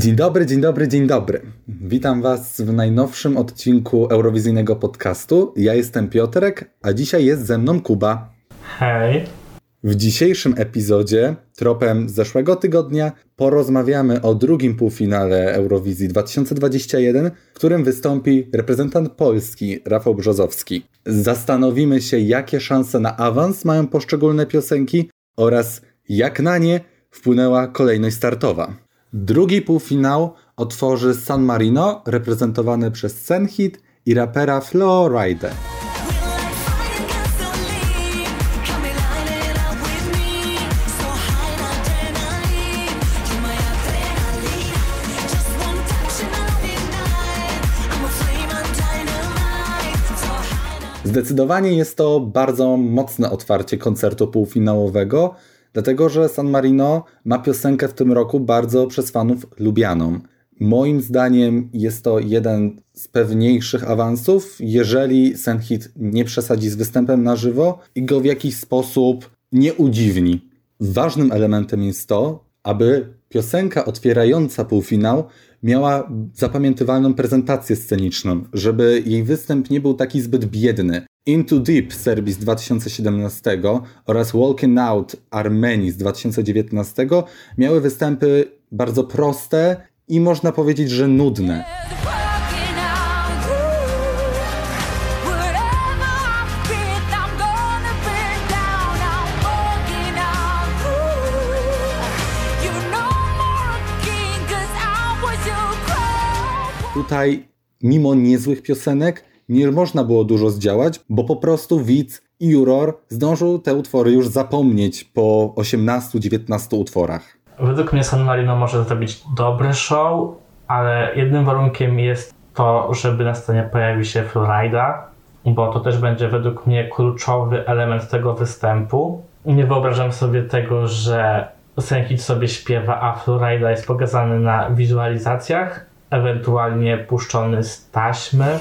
Dzień dobry, dzień dobry, dzień dobry. Witam Was w najnowszym odcinku Eurowizyjnego podcastu. Ja jestem Piotrek, a dzisiaj jest ze mną Kuba. Hej. W dzisiejszym epizodzie, tropem zeszłego tygodnia, porozmawiamy o drugim półfinale Eurowizji 2021, w którym wystąpi reprezentant Polski Rafał Brzozowski. Zastanowimy się, jakie szanse na awans mają poszczególne piosenki oraz jak na nie wpłynęła kolejność startowa. Drugi półfinał otworzy San Marino, reprezentowany przez Senhit i rapera Flowrider. Zdecydowanie jest to bardzo mocne otwarcie koncertu półfinałowego, dlatego że San Marino ma piosenkę w tym roku bardzo przez fanów lubianą. Moim zdaniem jest to jeden z pewniejszych awansów, jeżeli Senhit nie przesadzi z występem na żywo i go w jakiś sposób nie udziwni. Ważnym elementem jest to, aby piosenka otwierająca półfinał miała zapamiętywalną prezentację sceniczną, żeby jej występ nie był taki zbyt biedny. Into Deep Serbii z 2017 oraz Walking Out Armenii z 2019 miały występy bardzo proste i można powiedzieć, że nudne. Tutaj, mimo niezłych piosenek, nie można było dużo zdziałać, bo po prostu widz i juror zdążył te utwory już zapomnieć po 18-19 utworach. Według mnie San Marino może zrobić dobry show, ale jednym warunkiem jest to, żeby na scenie pojawił się Florida, bo to też będzie według mnie kluczowy element tego występu. Nie wyobrażam sobie tego, że Senkit sobie śpiewa, a Florida jest pokazany na wizualizacjach, ewentualnie puszczony z taśmy.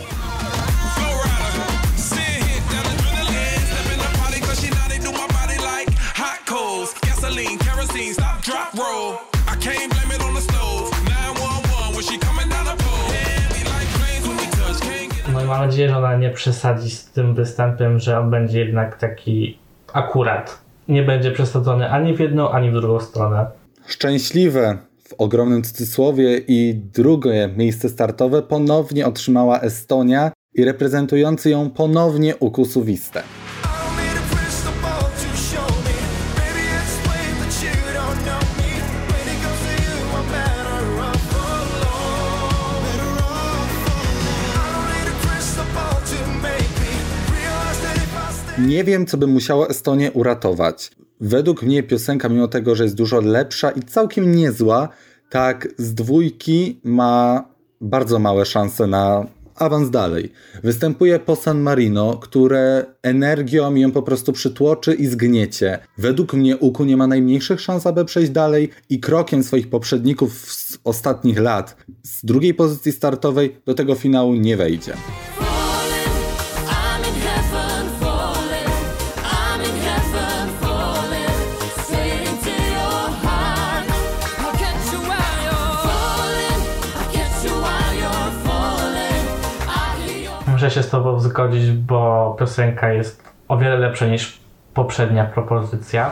Mam nadzieję, że ona nie przesadzi z tym występem, że on będzie jednak taki akurat. Nie będzie przesadzony ani w jedną, ani w drugą stronę. Szczęśliwe w ogromnym cudzysłowie i drugie miejsce startowe ponownie otrzymała Estonia i reprezentujący ją ponownie ukusuwiste. Nie wiem, co by musiało Estonię uratować. Według mnie piosenka, mimo tego, że jest dużo lepsza i całkiem niezła, tak z dwójki ma bardzo małe szanse na awans dalej. Występuje po San Marino, które energią ją po prostu przytłoczy i zgniecie. Według mnie Uku nie ma najmniejszych szans, aby przejść dalej i krokiem swoich poprzedników z ostatnich lat z drugiej pozycji startowej do tego finału nie wejdzie. Muszę się z Tobą zgodzić, bo piosenka jest o wiele lepsza niż poprzednia propozycja.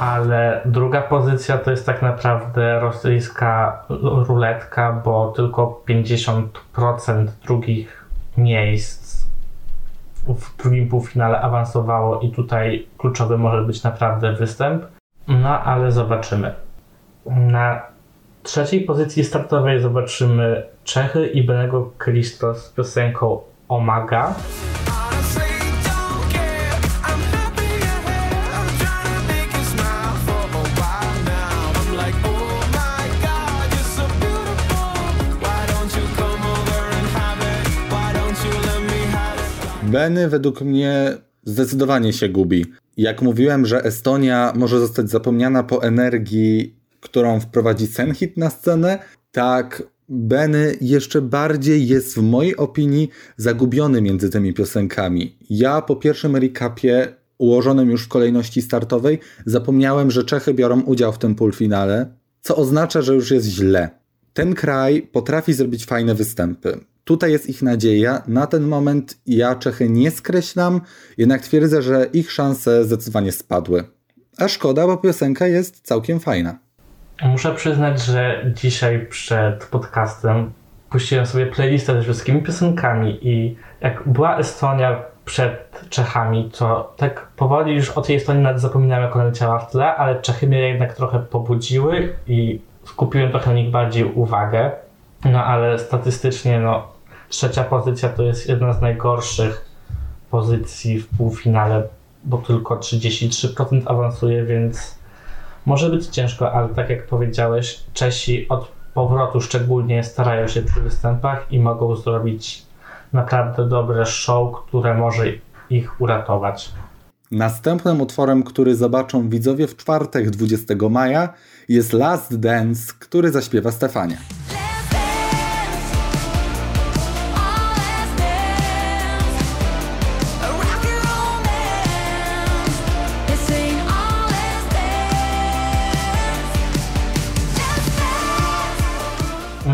ale druga pozycja to jest tak naprawdę rosyjska ruletka, bo tylko 50% drugich miejsc w drugim półfinale awansowało i tutaj kluczowy może być naprawdę występ. No ale zobaczymy. Na trzeciej pozycji startowej zobaczymy Czechy i Benego Cristo z piosenką Omaga. Beny według mnie zdecydowanie się gubi. Jak mówiłem, że Estonia może zostać zapomniana po energii, którą wprowadzi Senhit na scenę, Tak, Benny jeszcze bardziej jest w mojej opinii zagubiony między tymi piosenkami. Ja po pierwszym recapie ułożonym już w kolejności startowej zapomniałem, że Czechy biorą udział w tym półfinale, co oznacza, że już jest źle. Ten kraj potrafi zrobić fajne występy. Tutaj jest ich nadzieja. Na ten moment ja Czechy nie skreślam, jednak twierdzę, że ich szanse zdecydowanie spadły. A szkoda, bo piosenka jest całkiem fajna. Muszę przyznać, że dzisiaj przed podcastem puściłem sobie playlistę ze wszystkimi piosenkami i jak była Estonia przed Czechami, to tak powoli już o tej Estonii nawet zapominałem, jak ona leciała w tle, ale Czechy mnie jednak trochę pobudziły i skupiłem trochę na nich bardziej uwagę. No ale statystycznie, no, trzecia pozycja to jest jedna z najgorszych pozycji w półfinale, bo tylko 33% awansuje, więc może być ciężko, ale tak jak powiedziałeś, Czesi od powrotu szczególnie starają się przy występach i mogą zrobić naprawdę dobre show, które może ich uratować. Następnym utworem, który zobaczą widzowie w czwartek 20 maja jest Last Dance, który zaśpiewa Stefania.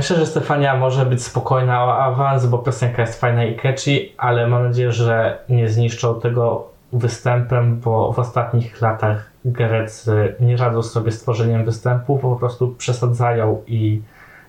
Myślę, że Stefania może być spokojna o awans, bo piosenka jest fajna i catchy, ale mam nadzieję, że nie zniszczą tego występem, bo w ostatnich latach Grecy nie radzą sobie z tworzeniem występów, po prostu przesadzają i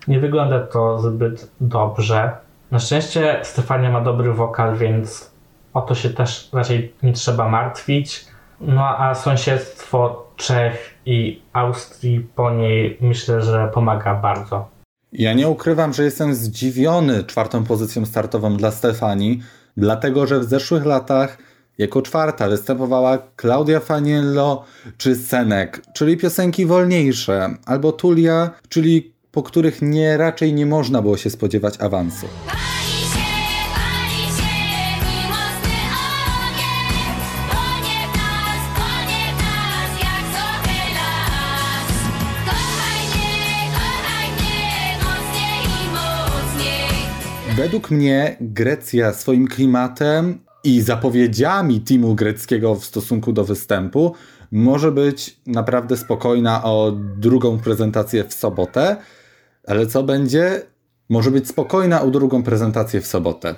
nie wygląda to zbyt dobrze. Na szczęście Stefania ma dobry wokal, więc o to się też raczej nie trzeba martwić. No a sąsiedztwo Czech i Austrii po niej myślę, że pomaga bardzo. Ja nie ukrywam, że jestem zdziwiony czwartą pozycją startową dla Stefanii, dlatego że w zeszłych latach jako czwarta występowała Claudia Faniello czy Senek, czyli piosenki wolniejsze, albo Tulia, czyli po których nie raczej nie można było się spodziewać awansu. Według mnie Grecja swoim klimatem i zapowiedziami teamu greckiego w stosunku do występu może być naprawdę spokojna o drugą prezentację w sobotę, ale co będzie? Może być spokojna o drugą prezentację w sobotę.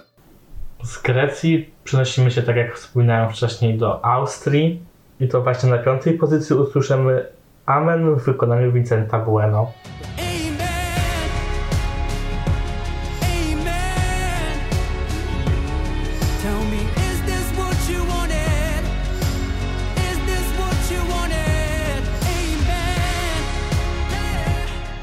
Z Grecji przenosimy się, tak jak wspominałem wcześniej, do Austrii i to właśnie na piątej pozycji usłyszymy Amen w wykonaniu Vincenta Bueno.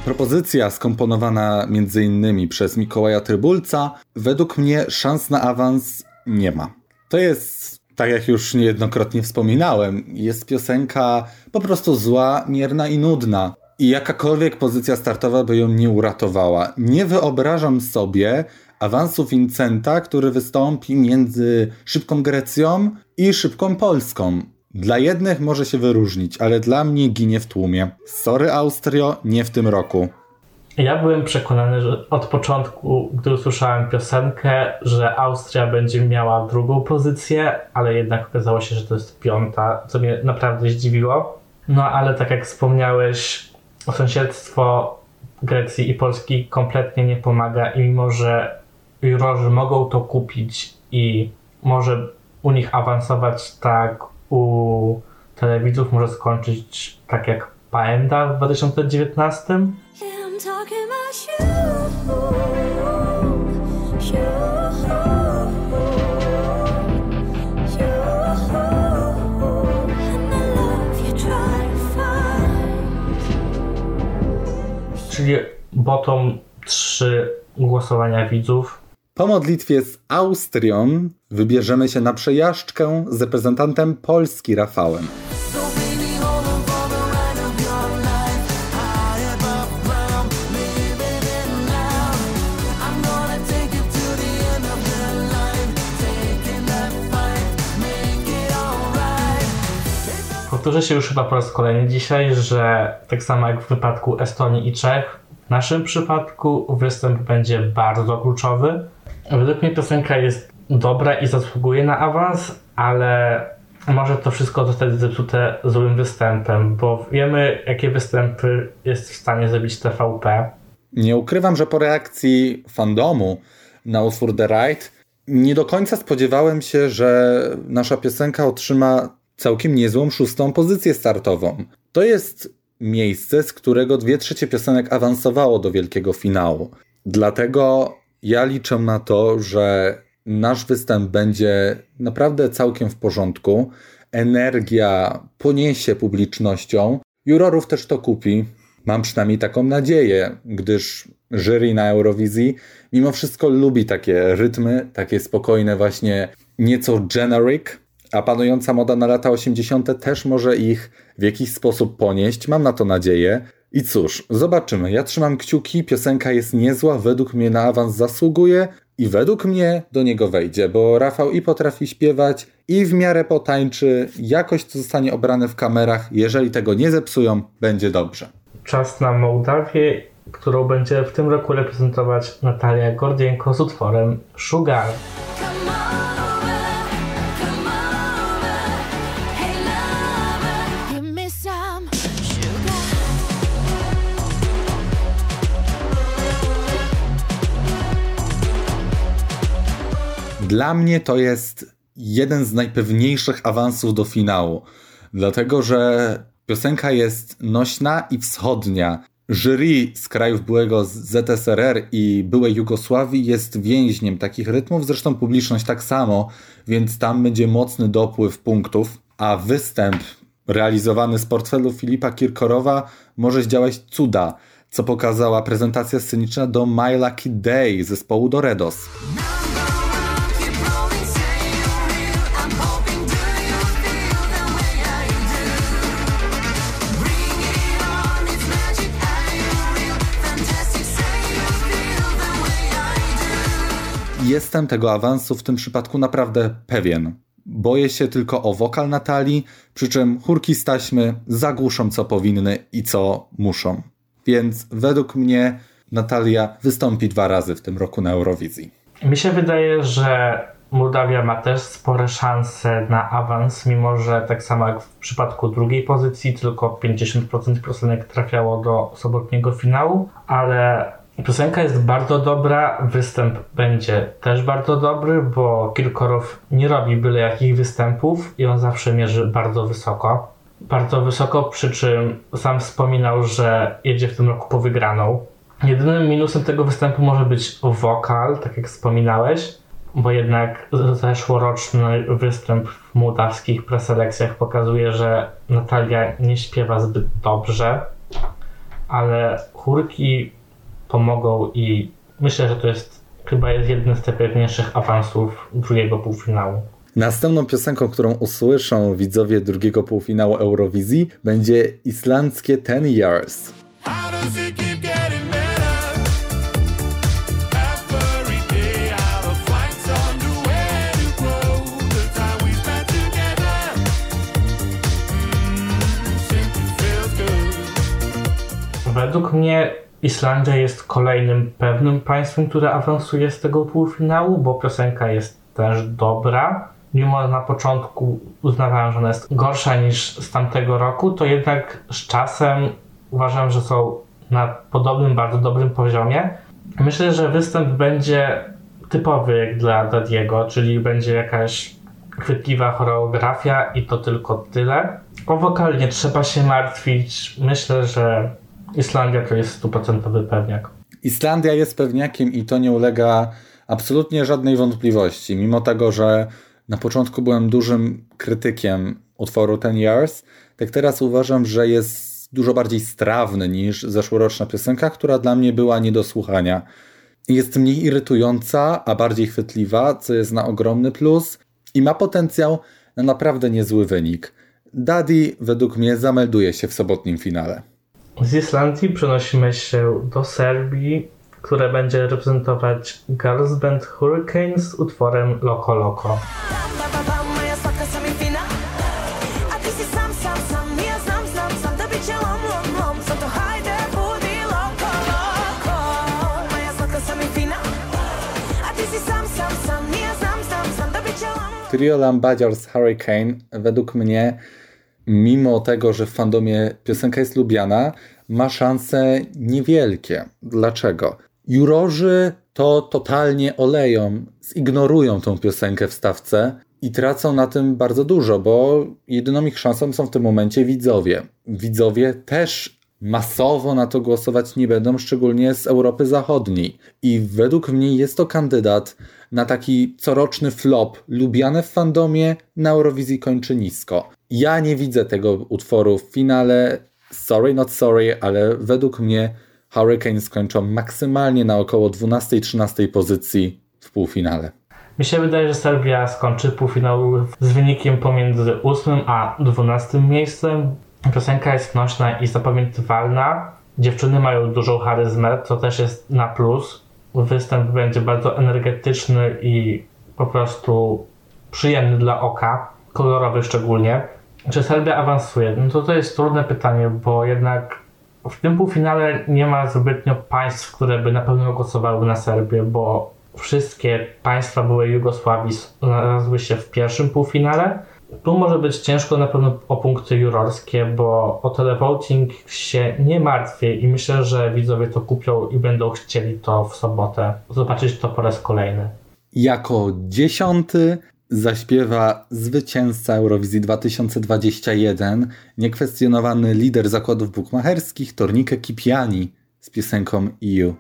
Propozycja skomponowana m.in. przez Mikołaja Trybulca, według mnie szans na awans nie ma. To jest, tak jak już niejednokrotnie wspominałem, jest piosenka po prostu zła, mierna i nudna. I jakakolwiek pozycja startowa by ją nie uratowała. Nie wyobrażam sobie awansu Vincenta, który wystąpi między szybką Grecją i szybką Polską. Dla jednych może się wyróżnić, ale dla mnie ginie w tłumie. Sorry Austrio, nie w tym roku. Ja byłem przekonany, że od początku, gdy usłyszałem piosenkę, że Austria będzie miała drugą pozycję, ale jednak okazało się, że to jest piąta, co mnie naprawdę zdziwiło. No ale tak jak wspomniałeś, sąsiedztwo Grecji i Polski kompletnie nie pomaga i mimo, że jurorzy mogą to kupić i może u nich awansować tak u telewizów może skończyć tak jak Paenda w 2019. Czyli bottom 3 głosowania widzów po modlitwie z Austrią wybierzemy się na przejażdżkę z reprezentantem Polski Rafałem. Powtórzę się już chyba po raz kolejny dzisiaj, że tak samo jak w wypadku Estonii i Czech, W naszym przypadku występ będzie bardzo kluczowy. Według mnie piosenka jest dobra i zasługuje na awans, ale może to wszystko zostać zepsute złym występem, bo wiemy, jakie występy jest w stanie zrobić TVP. Nie ukrywam, że po reakcji fandomu na utwór The Right nie do końca spodziewałem się, że nasza piosenka otrzyma całkiem niezłą szóstą pozycję startową. To jest miejsce, z którego dwie trzecie piosenek awansowało do wielkiego finału. Dlatego ja liczę na to, że nasz występ będzie naprawdę całkiem w porządku. Energia poniesie publicznością. Jurorów też to kupi. Mam przynajmniej taką nadzieję, gdyż jury na Eurowizji mimo wszystko lubi takie rytmy, takie spokojne, właśnie nieco generic, a panująca moda na lata 80. też może ich w jakiś sposób ponieść. Mam na to nadzieję. I cóż, zobaczymy. Ja trzymam kciuki, piosenka jest niezła, według mnie na awans zasługuje i według mnie do niego wejdzie, bo Rafał i potrafi śpiewać, i w miarę potańczy, jakoś to zostanie obrane w kamerach. Jeżeli tego nie zepsują, będzie dobrze. Czas na Mołdawię, którą będzie w tym roku reprezentować Natalia Gordienko z utworem Sugar. Dla mnie to jest jeden z najpewniejszych awansów do finału, dlatego że piosenka jest nośna i wschodnia. Jury z krajów byłego ZSRR i byłej Jugosławii jest więźniem takich rytmów, zresztą publiczność tak samo, więc tam będzie mocny dopływ punktów, a występ realizowany z portfelu Filipa Kirkorowa może zdziałać cuda, co pokazała prezentacja sceniczna do My Lucky Day zespołu Doredos. Jestem tego awansu w tym przypadku naprawdę pewien. Boję się tylko o wokal Natalii, przy czym chórki z taśmy zagłuszą co powinny i co muszą. Więc według mnie Natalia wystąpi dwa razy w tym roku na Eurowizji. Mi się wydaje, że Mołdawia ma też spore szanse na awans, mimo że tak samo jak w przypadku drugiej pozycji, tylko 50% piosenek trafiało do sobotniego finału, ale Piosenka jest bardzo dobra, występ będzie też bardzo dobry, bo Kirkorow nie robi byle jakich występów i on zawsze mierzy bardzo wysoko. Bardzo wysoko, przy czym sam wspominał, że jedzie w tym roku po wygraną. Jedynym minusem tego występu może być wokal, tak jak wspominałeś, bo jednak zeszłoroczny występ w mołdawskich preselekcjach pokazuje, że Natalia nie śpiewa zbyt dobrze, ale chórki pomogą i myślę, że to jest chyba jest jeden z najpewniejszych awansów drugiego półfinału. Następną piosenką, którą usłyszą widzowie drugiego półfinału Eurowizji będzie islandzkie Ten Years. Według mnie Islandia jest kolejnym pewnym państwem, które awansuje z tego półfinału, bo piosenka jest też dobra. Mimo na początku uznawałem, że ona jest gorsza niż z tamtego roku, to jednak z czasem uważam, że są na podobnym, bardzo dobrym poziomie. Myślę, że występ będzie typowy jak dla Dadiego, czyli będzie jakaś chwytliwa choreografia i to tylko tyle. O wokal nie trzeba się martwić. Myślę, że Islandia to jest stuprocentowy pewniak. Islandia jest pewniakiem i to nie ulega absolutnie żadnej wątpliwości. Mimo tego, że na początku byłem dużym krytykiem utworu Ten Years, tak teraz uważam, że jest dużo bardziej strawny niż zeszłoroczna piosenka, która dla mnie była nie do słuchania. Jest mniej irytująca, a bardziej chwytliwa, co jest na ogromny plus i ma potencjał na naprawdę niezły wynik. Daddy według mnie zamelduje się w sobotnim finale. Z Islandii przenosimy się do Serbii, które będzie reprezentować Girls Band Hurricane z utworem Loco Loco. Trio Lambadziors Hurricane według mnie mimo tego, że w fandomie piosenka jest lubiana, ma szanse niewielkie. Dlaczego? Jurorzy to totalnie oleją, zignorują tą piosenkę w stawce i tracą na tym bardzo dużo, bo jedyną ich szansą są w tym momencie widzowie. Widzowie też masowo na to głosować nie będą, szczególnie z Europy Zachodniej. I według mnie jest to kandydat na taki coroczny flop, lubiany w fandomie, na Eurowizji kończy nisko. Ja nie widzę tego utworu w finale. Sorry, not sorry, ale według mnie Hurricanes skończą maksymalnie na około 12-13 pozycji w półfinale. Mi się wydaje, że Serbia skończy półfinał z wynikiem pomiędzy 8 a 12 miejscem. Piosenka jest nośna i zapamiętywalna. Dziewczyny mają dużą charyzmę, co też jest na plus. Występ będzie bardzo energetyczny i po prostu przyjemny dla oka, kolorowy szczególnie. Czy Serbia awansuje? No to to jest trudne pytanie, bo jednak w tym półfinale nie ma zbytnio państw, które by na pewno głosowały na Serbię, bo wszystkie państwa były Jugosławii znalazły się w pierwszym półfinale. Tu może być ciężko na pewno o punkty jurorskie, bo o televoting się nie martwię i myślę, że widzowie to kupią i będą chcieli to w sobotę zobaczyć to po raz kolejny. Jako dziesiąty zaśpiewa zwycięzca Eurowizji 2021, niekwestionowany lider zakładów bukmacherskich Tornike Kipiani z piosenką EU.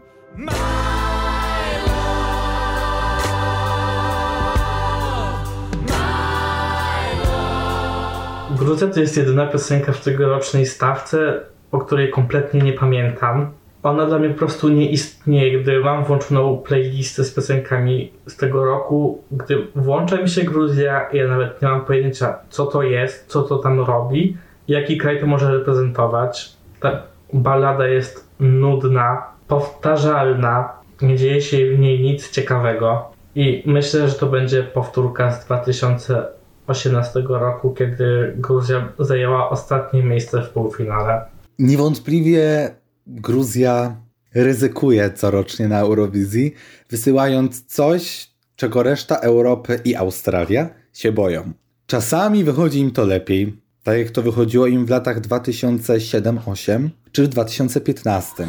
Gruzja to jest jedyna piosenka w tegorocznej stawce, o której kompletnie nie pamiętam. Ona dla mnie po prostu nie istnieje. Gdy mam włączoną playlistę z piosenkami z tego roku, gdy włącza mi się Gruzja, ja nawet nie mam pojęcia, co to jest, co to tam robi, jaki kraj to może reprezentować. Ta ballada jest nudna, powtarzalna, nie dzieje się w niej nic ciekawego. I myślę, że to będzie powtórka z 2000 2018 roku, kiedy Gruzja zajęła ostatnie miejsce w półfinale. Niewątpliwie Gruzja ryzykuje corocznie na Eurowizji, wysyłając coś, czego reszta Europy i Australia się boją. Czasami wychodzi im to lepiej, tak jak to wychodziło im w latach 2007-2008 czy w 2015.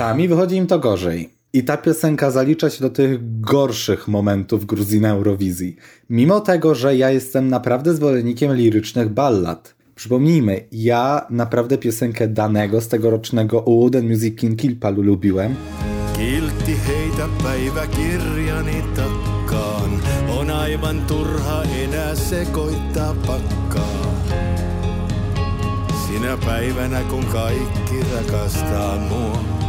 Czasami wychodzi im to gorzej. I ta piosenka zalicza się do tych gorszych momentów Gruzji na Eurowizji. Mimo tego, że ja jestem naprawdę zwolennikiem lirycznych ballad. Przypomnijmy, ja naprawdę piosenkę danego z tegorocznego Uden Music King Kilpalu lubiłem. Kiltti heitä päiväkirjani takkaan. On aivan turha enää sekoittaa pakkaa. Sinä päivänä kun kaikki rakastaa mua.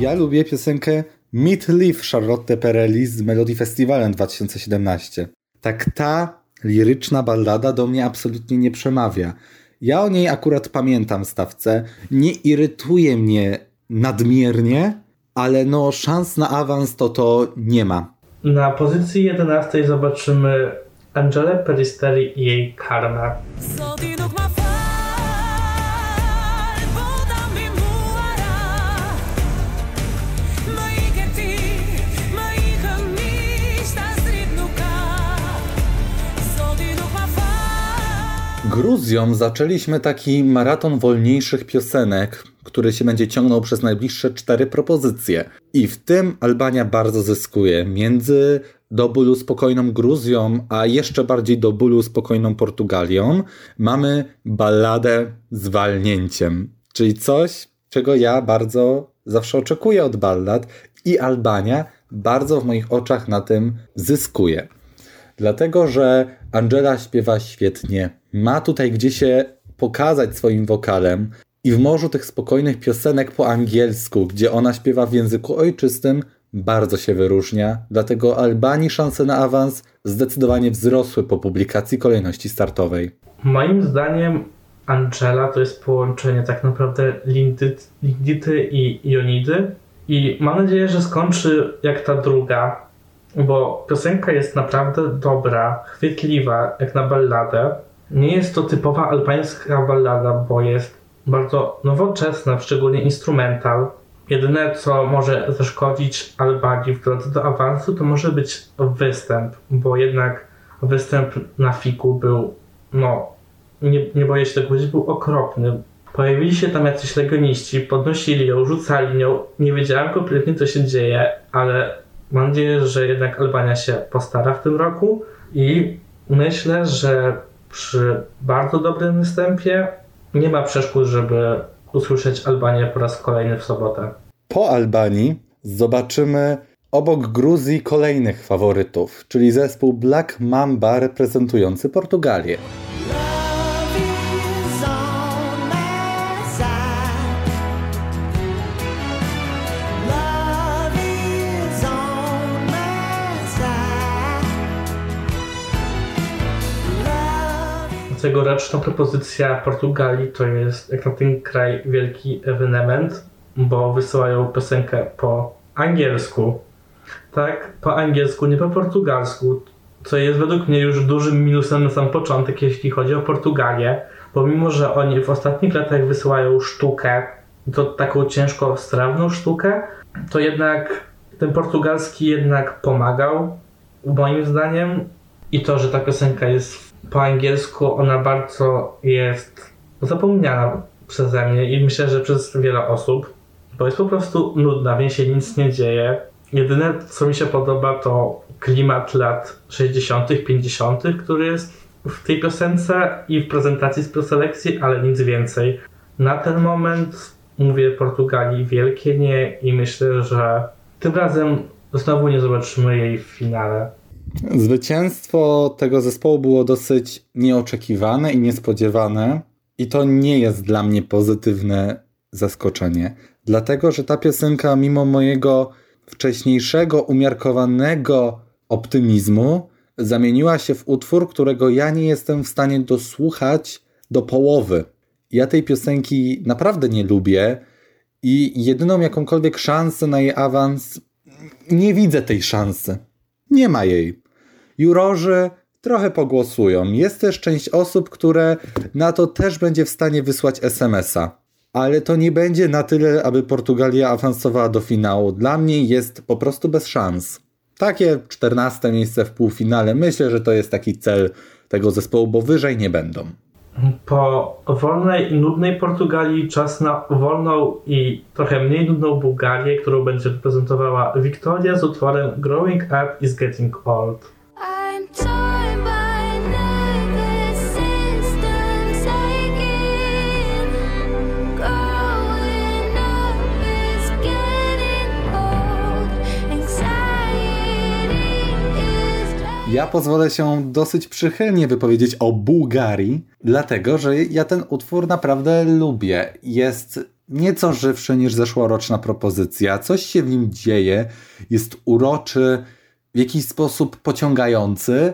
Ja lubię piosenkę Meat Leaf Charlotte Perelli z Melody Festivalem 2017. Tak ta liryczna ballada do mnie absolutnie nie przemawia. Ja o niej akurat pamiętam stawce. Nie irytuje mnie nadmiernie, ale no szans na awans to to nie ma. Na pozycji 11 zobaczymy Angelę Peristeri i jej karmę. Gruzją zaczęliśmy taki maraton wolniejszych piosenek, który się będzie ciągnął przez najbliższe cztery propozycje. I w tym Albania bardzo zyskuje. Między do bólu spokojną Gruzją, a jeszcze bardziej do bólu spokojną Portugalią mamy balladę z walnięciem. Czyli coś, czego ja bardzo zawsze oczekuję od ballad i Albania bardzo w moich oczach na tym zyskuje. Dlatego, że Angela śpiewa świetnie, ma tutaj gdzie się pokazać swoim wokalem i w morzu tych spokojnych piosenek po angielsku, gdzie ona śpiewa w języku ojczystym, bardzo się wyróżnia. Dlatego Albanii szanse na awans zdecydowanie wzrosły po publikacji kolejności startowej. Moim zdaniem Angela to jest połączenie tak naprawdę Lindity i Ionidy i mam nadzieję, że skończy jak ta druga, bo piosenka jest naprawdę dobra, chwytliwa, jak na balladę. Nie jest to typowa albańska ballada, bo jest bardzo nowoczesna, szczególnie instrumental. Jedyne, co może zaszkodzić Albanii w drodze do awansu, to może być występ, bo jednak występ na fiku był, no, nie, nie boję się tego powiedzieć, był okropny. Pojawili się tam jacyś legioniści, podnosili ją, rzucali nią. Nie wiedziałem kompletnie, co się dzieje, ale mam nadzieję, że jednak Albania się postara w tym roku i myślę, że przy bardzo dobrym występie nie ma przeszkód, żeby usłyszeć Albanię po raz kolejny w sobotę. Po Albanii zobaczymy obok Gruzji kolejnych faworytów, czyli zespół Black Mamba reprezentujący Portugalię. Tegoroczna propozycja Portugalii to jest jak na ten kraj wielki ewenement, bo wysyłają piosenkę po angielsku. Tak, po angielsku, nie po portugalsku, co jest według mnie już dużym minusem na sam początek, jeśli chodzi o Portugalię, bo mimo, że oni w ostatnich latach wysyłają sztukę, to taką ciężko strawną sztukę, to jednak ten portugalski jednak pomagał, moim zdaniem, i to, że ta piosenka jest po angielsku ona bardzo jest zapomniana przeze mnie i myślę, że przez wiele osób, bo jest po prostu nudna, w niej się nic nie dzieje. Jedyne, co mi się podoba, to klimat lat 60., 50., który jest w tej piosence i w prezentacji z preselekcji, ale nic więcej. Na ten moment mówię Portugalii wielkie nie i myślę, że tym razem znowu nie zobaczymy jej w finale. Zwycięstwo tego zespołu było dosyć nieoczekiwane i niespodziewane, i to nie jest dla mnie pozytywne zaskoczenie, dlatego że ta piosenka, mimo mojego wcześniejszego, umiarkowanego optymizmu, zamieniła się w utwór, którego ja nie jestem w stanie dosłuchać do połowy. Ja tej piosenki naprawdę nie lubię i jedyną jakąkolwiek szansę na jej awans nie widzę tej szansy. Nie ma jej. Jurorzy trochę pogłosują. Jest też część osób, które na to też będzie w stanie wysłać SMS-a. Ale to nie będzie na tyle, aby Portugalia awansowała do finału. Dla mnie jest po prostu bez szans. Takie 14 miejsce w półfinale. Myślę, że to jest taki cel tego zespołu, bo wyżej nie będą. Po wolnej i nudnej Portugalii czas na wolną i trochę mniej nudną Bułgarię, którą będzie reprezentowała Wiktoria z utworem Growing Up is Getting Old. Ja pozwolę się dosyć przychylnie wypowiedzieć o Bułgarii, dlatego że ja ten utwór naprawdę lubię. Jest nieco żywszy niż zeszłoroczna propozycja. Coś się w nim dzieje, jest uroczy, w jakiś sposób pociągający.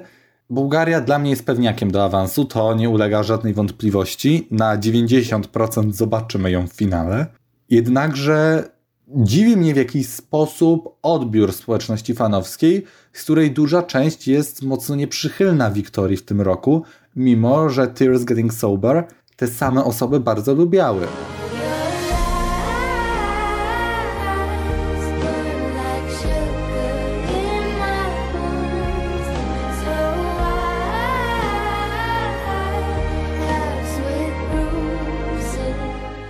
Bułgaria dla mnie jest pewniakiem do awansu, to nie ulega żadnej wątpliwości. Na 90% zobaczymy ją w finale. Jednakże dziwi mnie w jakiś sposób odbiór społeczności fanowskiej, z której duża część jest mocno nieprzychylna Wiktorii w tym roku, mimo że Tears Getting Sober te same osoby bardzo lubiały.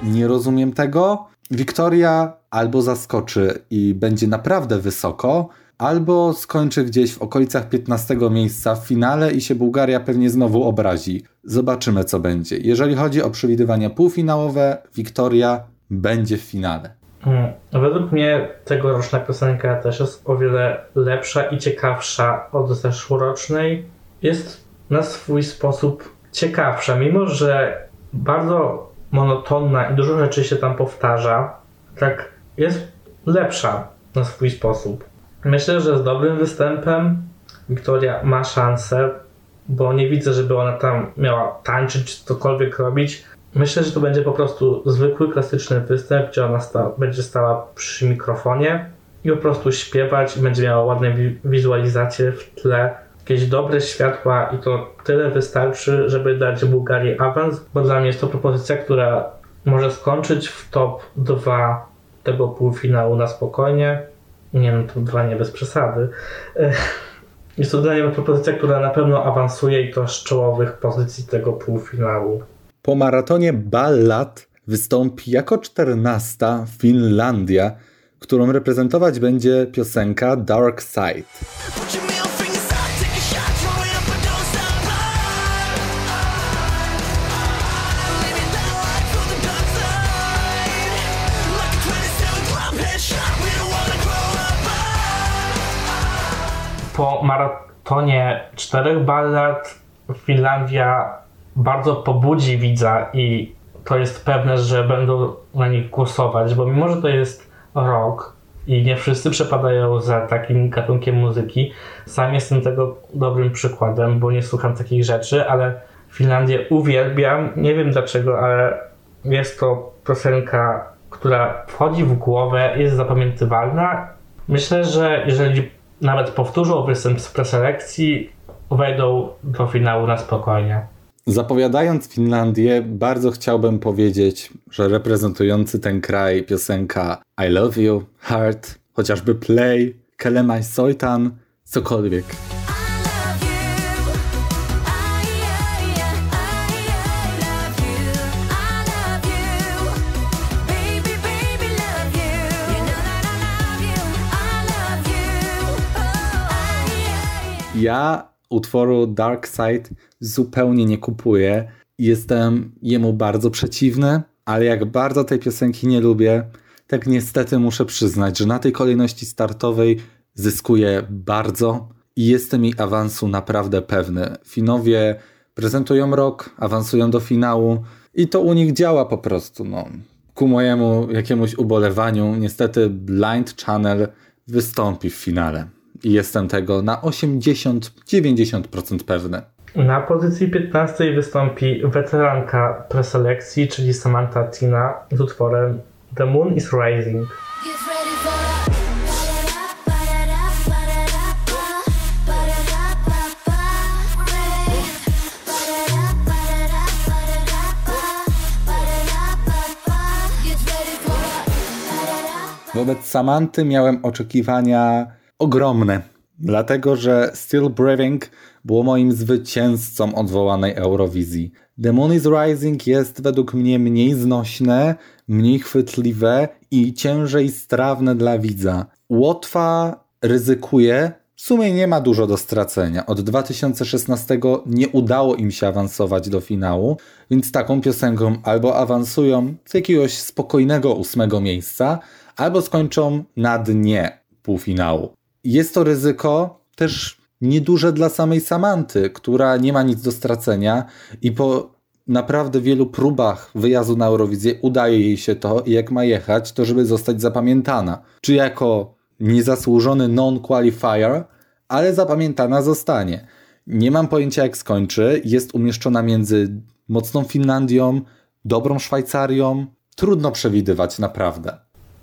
Nie rozumiem tego. Wiktoria albo zaskoczy i będzie naprawdę wysoko, albo skończy gdzieś w okolicach 15 miejsca w finale i się Bułgaria pewnie znowu obrazi. Zobaczymy, co będzie. Jeżeli chodzi o przewidywania półfinałowe, Wiktoria będzie w finale. Hmm. Według mnie tegoroczna piosenka też jest o wiele lepsza i ciekawsza od zeszłorocznej. Jest na swój sposób ciekawsza, mimo że bardzo monotonna i dużo rzeczy się tam powtarza. Tak jest lepsza na swój sposób. Myślę, że z dobrym występem Wiktoria ma szansę, bo nie widzę, żeby ona tam miała tańczyć czy cokolwiek robić. Myślę, że to będzie po prostu zwykły, klasyczny występ, gdzie ona sta będzie stała przy mikrofonie i po prostu śpiewać i będzie miała ładne wizualizacje w tle, jakieś dobre światła i to tyle wystarczy, żeby dać Bułgarii awans, bo dla mnie jest to propozycja, która może skończyć w top 2 tego półfinału na spokojnie. Nie no, top 2 nie bez przesady. Jest to dla mnie propozycja, która na pewno awansuje i to z czołowych pozycji tego półfinału. Po maratonie ballad wystąpi jako czternasta Finlandia, którą reprezentować będzie piosenka Dark Side. Po maratonie czterech ballad Finlandia bardzo pobudzi widza i to jest pewne, że będą na nich głosować, bo mimo, że to jest rok i nie wszyscy przepadają za takim gatunkiem muzyki, sam jestem tego dobrym przykładem, bo nie słucham takich rzeczy, ale Finlandię uwielbiam. Nie wiem dlaczego, ale jest to piosenka, która wchodzi w głowę, jest zapamiętywalna. Myślę, że jeżeli nawet powtórzą występ z preselekcji, wejdą do finału na spokojnie. Zapowiadając Finlandię, bardzo chciałbym powiedzieć, że reprezentujący ten kraj piosenka I Love You, Heart, chociażby Play, Kelemaj Soitan, cokolwiek. Ja utworu Dark Side zupełnie nie kupuję. Jestem jemu bardzo przeciwny, ale jak bardzo tej piosenki nie lubię, tak niestety muszę przyznać, że na tej kolejności startowej zyskuje bardzo i jestem jej awansu naprawdę pewny. Finowie prezentują rok, awansują do finału i to u nich działa po prostu. No. Ku mojemu jakiemuś ubolewaniu, niestety Blind Channel wystąpi w finale jestem tego na 80-90% pewny. Na pozycji 15 wystąpi weteranka preselekcji, czyli Samantha Tina z utworem The Moon is Rising. Wobec Samanty miałem oczekiwania ogromne, dlatego że Still Breathing było moim zwycięzcą odwołanej Eurowizji. The Moon is Rising jest według mnie mniej znośne, mniej chwytliwe i ciężej strawne dla widza. Łotwa ryzykuje, w sumie nie ma dużo do stracenia. Od 2016 nie udało im się awansować do finału, więc taką piosenką albo awansują z jakiegoś spokojnego ósmego miejsca, albo skończą na dnie półfinału. Jest to ryzyko też nieduże dla samej Samanty, która nie ma nic do stracenia i po naprawdę wielu próbach wyjazdu na Eurowizję udaje jej się to i jak ma jechać, to żeby zostać zapamiętana. Czy jako niezasłużony non-qualifier, ale zapamiętana zostanie. Nie mam pojęcia jak skończy. Jest umieszczona między mocną Finlandią, dobrą Szwajcarią. Trudno przewidywać, naprawdę.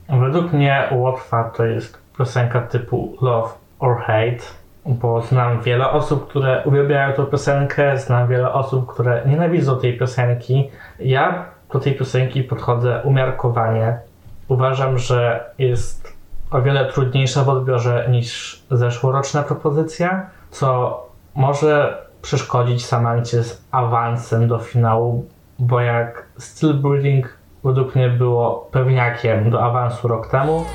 Według mnie Łotwa to jest piosenka typu Love or Hate, bo znam wiele osób, które uwielbiają tę piosenkę, znam wiele osób, które nienawidzą tej piosenki. Ja do tej piosenki podchodzę umiarkowanie. Uważam, że jest o wiele trudniejsza w odbiorze niż zeszłoroczna propozycja, co może przeszkodzić Samancie z awansem do finału, bo jak Still Breathing według mnie było pewniakiem do awansu rok temu,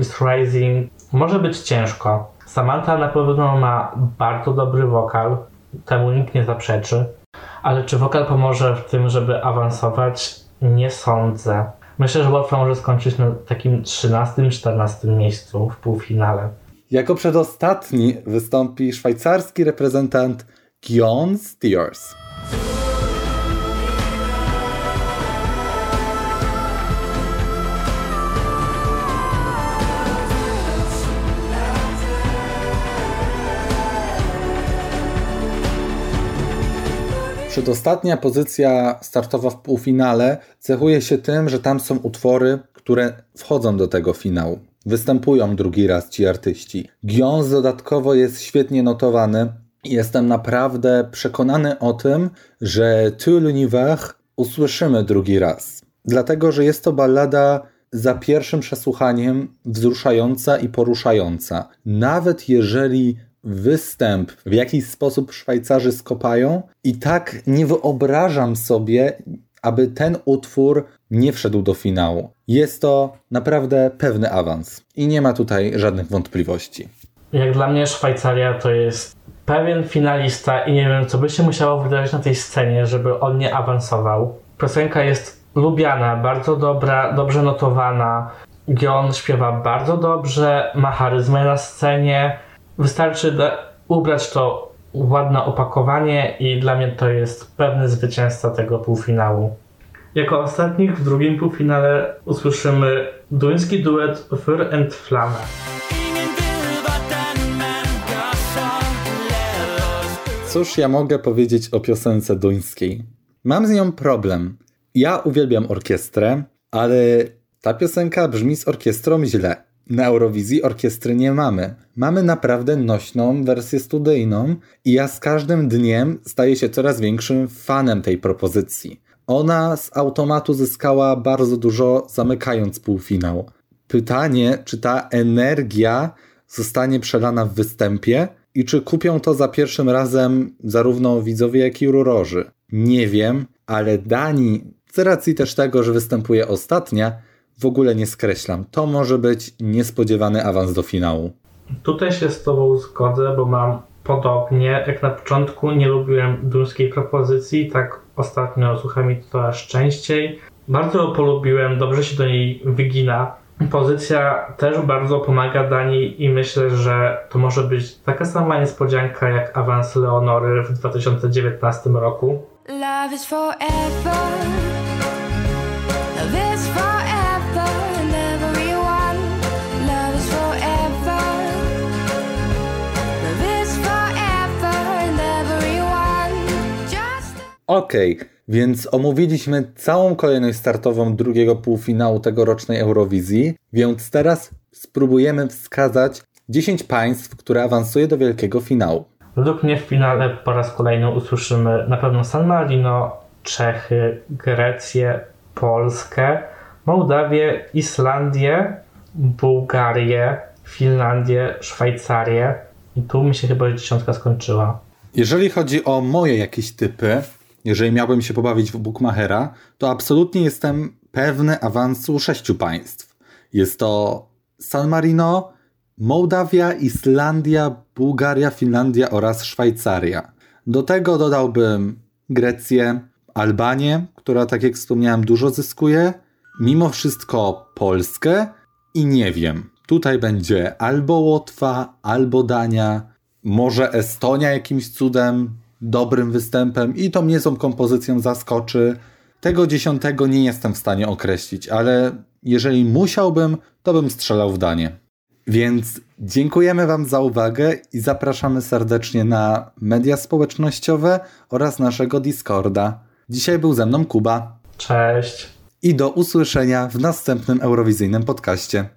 Is Rising może być ciężko. Samantha na pewno ma bardzo dobry wokal, temu nikt nie zaprzeczy. Ale czy wokal pomoże w tym, żeby awansować? Nie sądzę. Myślę, że łatwo może skończyć na takim 13-14 miejscu w półfinale. Jako przedostatni wystąpi szwajcarski reprezentant Gion Steers. Przedostatnia pozycja startowa w półfinale cechuje się tym, że tam są utwory, które wchodzą do tego finału. Występują drugi raz ci artyści. Gions dodatkowo jest świetnie notowany. Jestem naprawdę przekonany o tym, że Tu l'univers usłyszymy drugi raz. Dlatego, że jest to ballada za pierwszym przesłuchaniem wzruszająca i poruszająca. Nawet jeżeli występ w jakiś sposób Szwajcarzy skopają, i tak nie wyobrażam sobie, aby ten utwór nie wszedł do finału. Jest to naprawdę pewny awans i nie ma tutaj żadnych wątpliwości. Jak dla mnie Szwajcaria to jest pewien finalista i nie wiem, co by się musiało wydarzyć na tej scenie, żeby on nie awansował. Piosenka jest lubiana, bardzo dobra, dobrze notowana. Gion śpiewa bardzo dobrze, ma charyzmę na scenie. Wystarczy ubrać to ładne opakowanie i dla mnie to jest pewny zwycięzca tego półfinału. Jako ostatnich w drugim półfinale usłyszymy duński duet Fur and Flamme. Cóż ja mogę powiedzieć o piosence duńskiej? Mam z nią problem. Ja uwielbiam orkiestrę, ale ta piosenka brzmi z orkiestrą źle. Na Eurowizji orkiestry nie mamy. Mamy naprawdę nośną wersję studyjną i ja z każdym dniem staję się coraz większym fanem tej propozycji. Ona z automatu zyskała bardzo dużo, zamykając półfinał. Pytanie, czy ta energia zostanie przelana w występie i czy kupią to za pierwszym razem zarówno widzowie, jak i rurorzy. Nie wiem, ale Dani, z racji też tego, że występuje ostatnia, w ogóle nie skreślam. To może być niespodziewany awans do finału. Tutaj się z Tobą zgodzę, bo mam podobnie. Jak na początku nie lubiłem duńskiej propozycji, tak ostatnio słucham mi to aż częściej. Bardzo ją polubiłem, dobrze się do niej wygina. Pozycja też bardzo pomaga Dani i myślę, że to może być taka sama niespodzianka jak awans Leonory w 2019 roku. Love is forever. Okej. Okay. Więc omówiliśmy całą kolejność startową drugiego półfinału tegorocznej Eurowizji, więc teraz spróbujemy wskazać 10 państw, które awansuje do wielkiego finału. Według mnie w finale po raz kolejny usłyszymy na pewno San Marino, Czechy, Grecję, Polskę, Mołdawię, Islandię, Bułgarię, Finlandię, Szwajcarię. I tu mi się chyba dziesiątka skończyła. Jeżeli chodzi o moje jakieś typy, jeżeli miałbym się pobawić w Bookmachera, to absolutnie jestem pewny awansu sześciu państw. Jest to San Marino, Mołdawia, Islandia, Bułgaria, Finlandia oraz Szwajcaria. Do tego dodałbym Grecję, Albanię, która, tak jak wspomniałem, dużo zyskuje, mimo wszystko Polskę i nie wiem. Tutaj będzie albo Łotwa, albo Dania, może Estonia jakimś cudem, dobrym występem i to mnie tą kompozycją zaskoczy. Tego dziesiątego nie jestem w stanie określić, ale jeżeli musiałbym, to bym strzelał w danie. Więc dziękujemy Wam za uwagę i zapraszamy serdecznie na media społecznościowe oraz naszego Discorda. Dzisiaj był ze mną Kuba. Cześć. I do usłyszenia w następnym Eurowizyjnym podcaście.